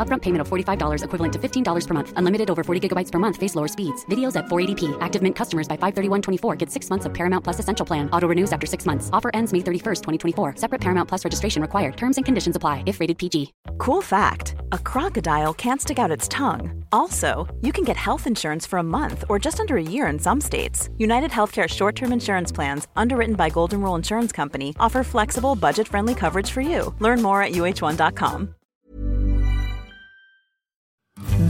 Upfront payment of $45 equivalent to $15 per month. Unlimited over 40 gigabytes per month. Face lower speeds. Videos at 480p. Active Mint customers by 531.24 get six months of Paramount Plus Essential Plan. Auto renews after six months. Offer ends May 31st, 2024. Separate Paramount Plus registration required. Terms and conditions apply if rated PG. Cool fact a crocodile can't stick out its tongue. Also, you can get health insurance for a month or just under a year in some states. United Healthcare short term insurance plans, underwritten by Golden Rule Insurance Company, offer flexible, budget friendly coverage for you. Learn more at uh1.com.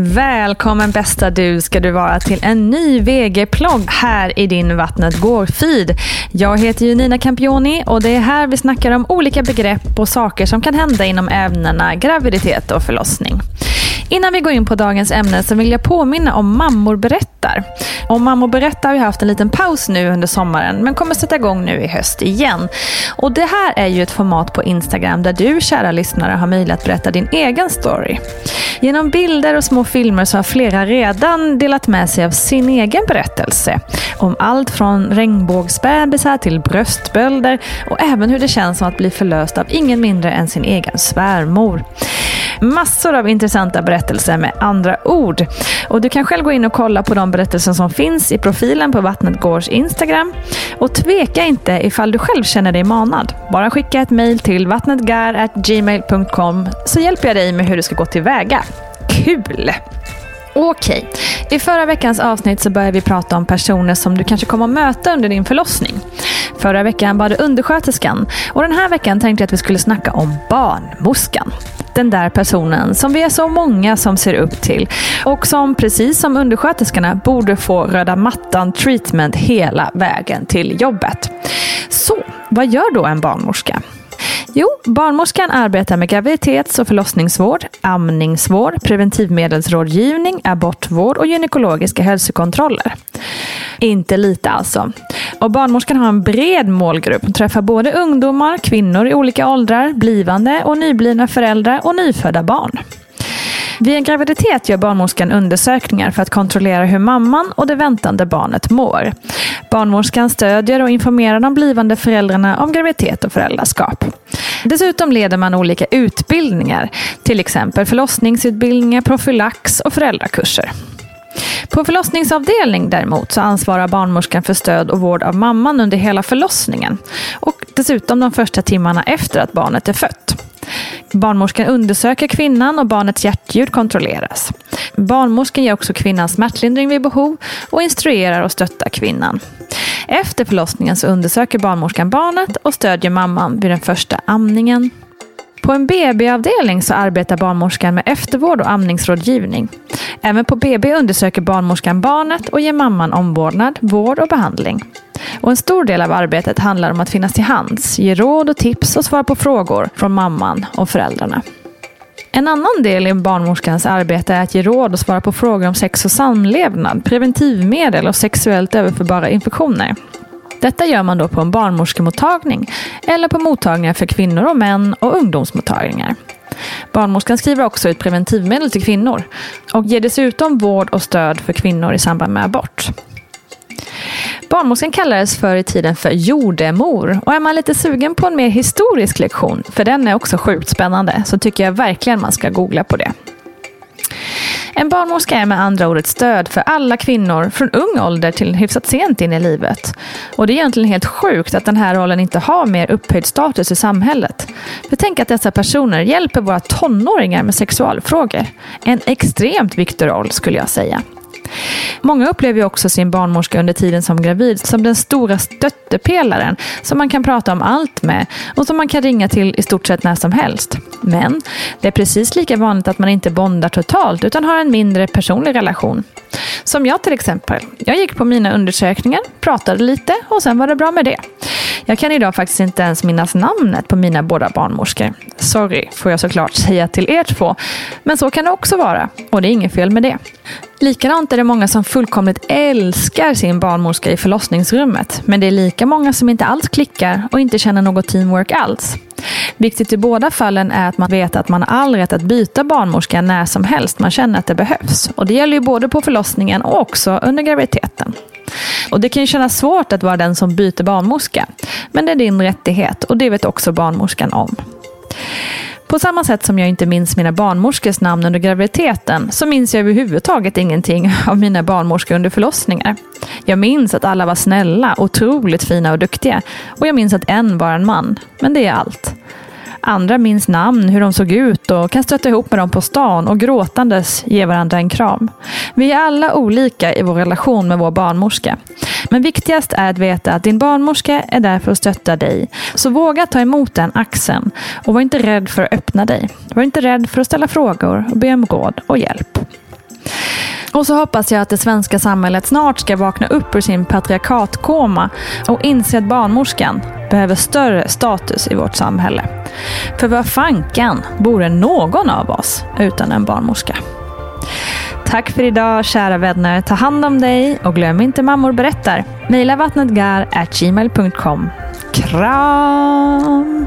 Välkommen bästa du ska du vara till en ny VG-plogg här i din Vattnet går-feed. Jag heter ju Nina Campioni och det är här vi snackar om olika begrepp och saker som kan hända inom ämnena graviditet och förlossning. Innan vi går in på dagens ämne så vill jag påminna om Mammor berättar. Och Mammor berättar har vi haft en liten paus nu under sommaren men kommer sätta igång nu i höst igen. Och det här är ju ett format på Instagram där du kära lyssnare har möjlighet att berätta din egen story. Genom bilder och små filmer så har flera redan delat med sig av sin egen berättelse. Om allt från regnbågsbebisar till bröstbölder och även hur det känns som att bli förlöst av ingen mindre än sin egen svärmor. Massor av intressanta berättelser med andra ord. Och Du kan själv gå in och kolla på de berättelser som finns i profilen på Vattnet Gårds Instagram. Och tveka inte ifall du själv känner dig manad. Bara skicka ett mejl till vattnetgar.gmail.com så hjälper jag dig med hur du ska gå tillväga. Kul! Okej, i förra veckans avsnitt så började vi prata om personer som du kanske kommer att möta under din förlossning. Förra veckan var det undersköterskan och den här veckan tänkte jag att vi skulle snacka om barnmorskan. Den där personen som vi är så många som ser upp till och som precis som undersköterskorna borde få röda mattan treatment hela vägen till jobbet. Så, vad gör då en barnmorska? Jo, barnmorskan arbetar med graviditets och förlossningsvård, amningsvård, preventivmedelsrådgivning, abortvård och gynekologiska hälsokontroller. Inte lite alltså. Och barnmorskan har en bred målgrupp. Hon träffar både ungdomar, kvinnor i olika åldrar, blivande och nyblivna föräldrar och nyfödda barn. Vid en graviditet gör barnmorskan undersökningar för att kontrollera hur mamman och det väntande barnet mår. Barnmorskan stödjer och informerar de blivande föräldrarna om graviditet och föräldraskap. Dessutom leder man olika utbildningar, till exempel förlossningsutbildningar, profylax och föräldrakurser. På förlossningsavdelning däremot så ansvarar barnmorskan för stöd och vård av mamman under hela förlossningen och dessutom de första timmarna efter att barnet är fött. Barnmorskan undersöker kvinnan och barnets hjärtljud kontrolleras. Barnmorskan ger också kvinnan smärtlindring vid behov och instruerar och stöttar kvinnan. Efter förlossningen så undersöker barnmorskan barnet och stödjer mamman vid den första amningen. På en BB-avdelning så arbetar barnmorskan med eftervård och amningsrådgivning. Även på BB undersöker barnmorskan barnet och ger mamman omvårdnad, vård och behandling. Och en stor del av arbetet handlar om att finnas till hands, ge råd och tips och svara på frågor från mamman och föräldrarna. En annan del i barnmorskans arbete är att ge råd och svara på frågor om sex och samlevnad, preventivmedel och sexuellt överförbara infektioner. Detta gör man då på en barnmorskemottagning eller på mottagningar för kvinnor och män och ungdomsmottagningar. Barnmorskan skriver också ut preventivmedel till kvinnor och ger dessutom vård och stöd för kvinnor i samband med abort. Barnmorskan kallades förr i tiden för jordemor och är man lite sugen på en mer historisk lektion, för den är också sjukt spännande, så tycker jag verkligen man ska googla på det. En barnmorska är med andra ord ett stöd för alla kvinnor från ung ålder till hyfsat sent in i livet. Och det är egentligen helt sjukt att den här rollen inte har mer upphöjd status i samhället. För tänk att dessa personer hjälper våra tonåringar med sexualfrågor. En extremt viktig roll skulle jag säga. Många upplever också sin barnmorska under tiden som gravid som den stora stöttepelaren som man kan prata om allt med och som man kan ringa till i stort sett när som helst. Men det är precis lika vanligt att man inte bondar totalt utan har en mindre personlig relation. Som jag till exempel. Jag gick på mina undersökningar, pratade lite och sen var det bra med det. Jag kan idag faktiskt inte ens minnas namnet på mina båda barnmorskor. Sorry, får jag såklart säga till er två. Men så kan det också vara och det är inget fel med det. Likadant är det många som fullkomligt älskar sin barnmorska i förlossningsrummet. Men det är lika många som inte alls klickar och inte känner något teamwork alls. Viktigt i båda fallen är att man vet att man har all rätt att byta barnmorska när som helst man känner att det behövs. Och det gäller ju både på förlossningen och också under graviditeten. Och Det kan ju kännas svårt att vara den som byter barnmorska. Men det är din rättighet och det vet också barnmorskan om. På samma sätt som jag inte minns mina barnmorskors namn under graviditeten så minns jag överhuvudtaget ingenting av mina barnmorskor under förlossningar. Jag minns att alla var snälla, otroligt fina och duktiga och jag minns att en var en man. Men det är allt. Andra minns namn, hur de såg ut och kan stöta ihop med dem på stan och gråtandes ge varandra en kram. Vi är alla olika i vår relation med vår barnmorska. Men viktigast är att veta att din barnmorska är där för att stötta dig. Så våga ta emot den axeln och var inte rädd för att öppna dig. Var inte rädd för att ställa frågor och be om råd och hjälp. Och så hoppas jag att det svenska samhället snart ska vakna upp ur sin patriarkatkoma och inse att barnmorskan behöver större status i vårt samhälle. För vad fanken vore någon av oss utan en barnmorska? Tack för idag kära vänner. Ta hand om dig och glöm inte Mammor berättar. Mejla vattnetgar.gmail.com. Kram!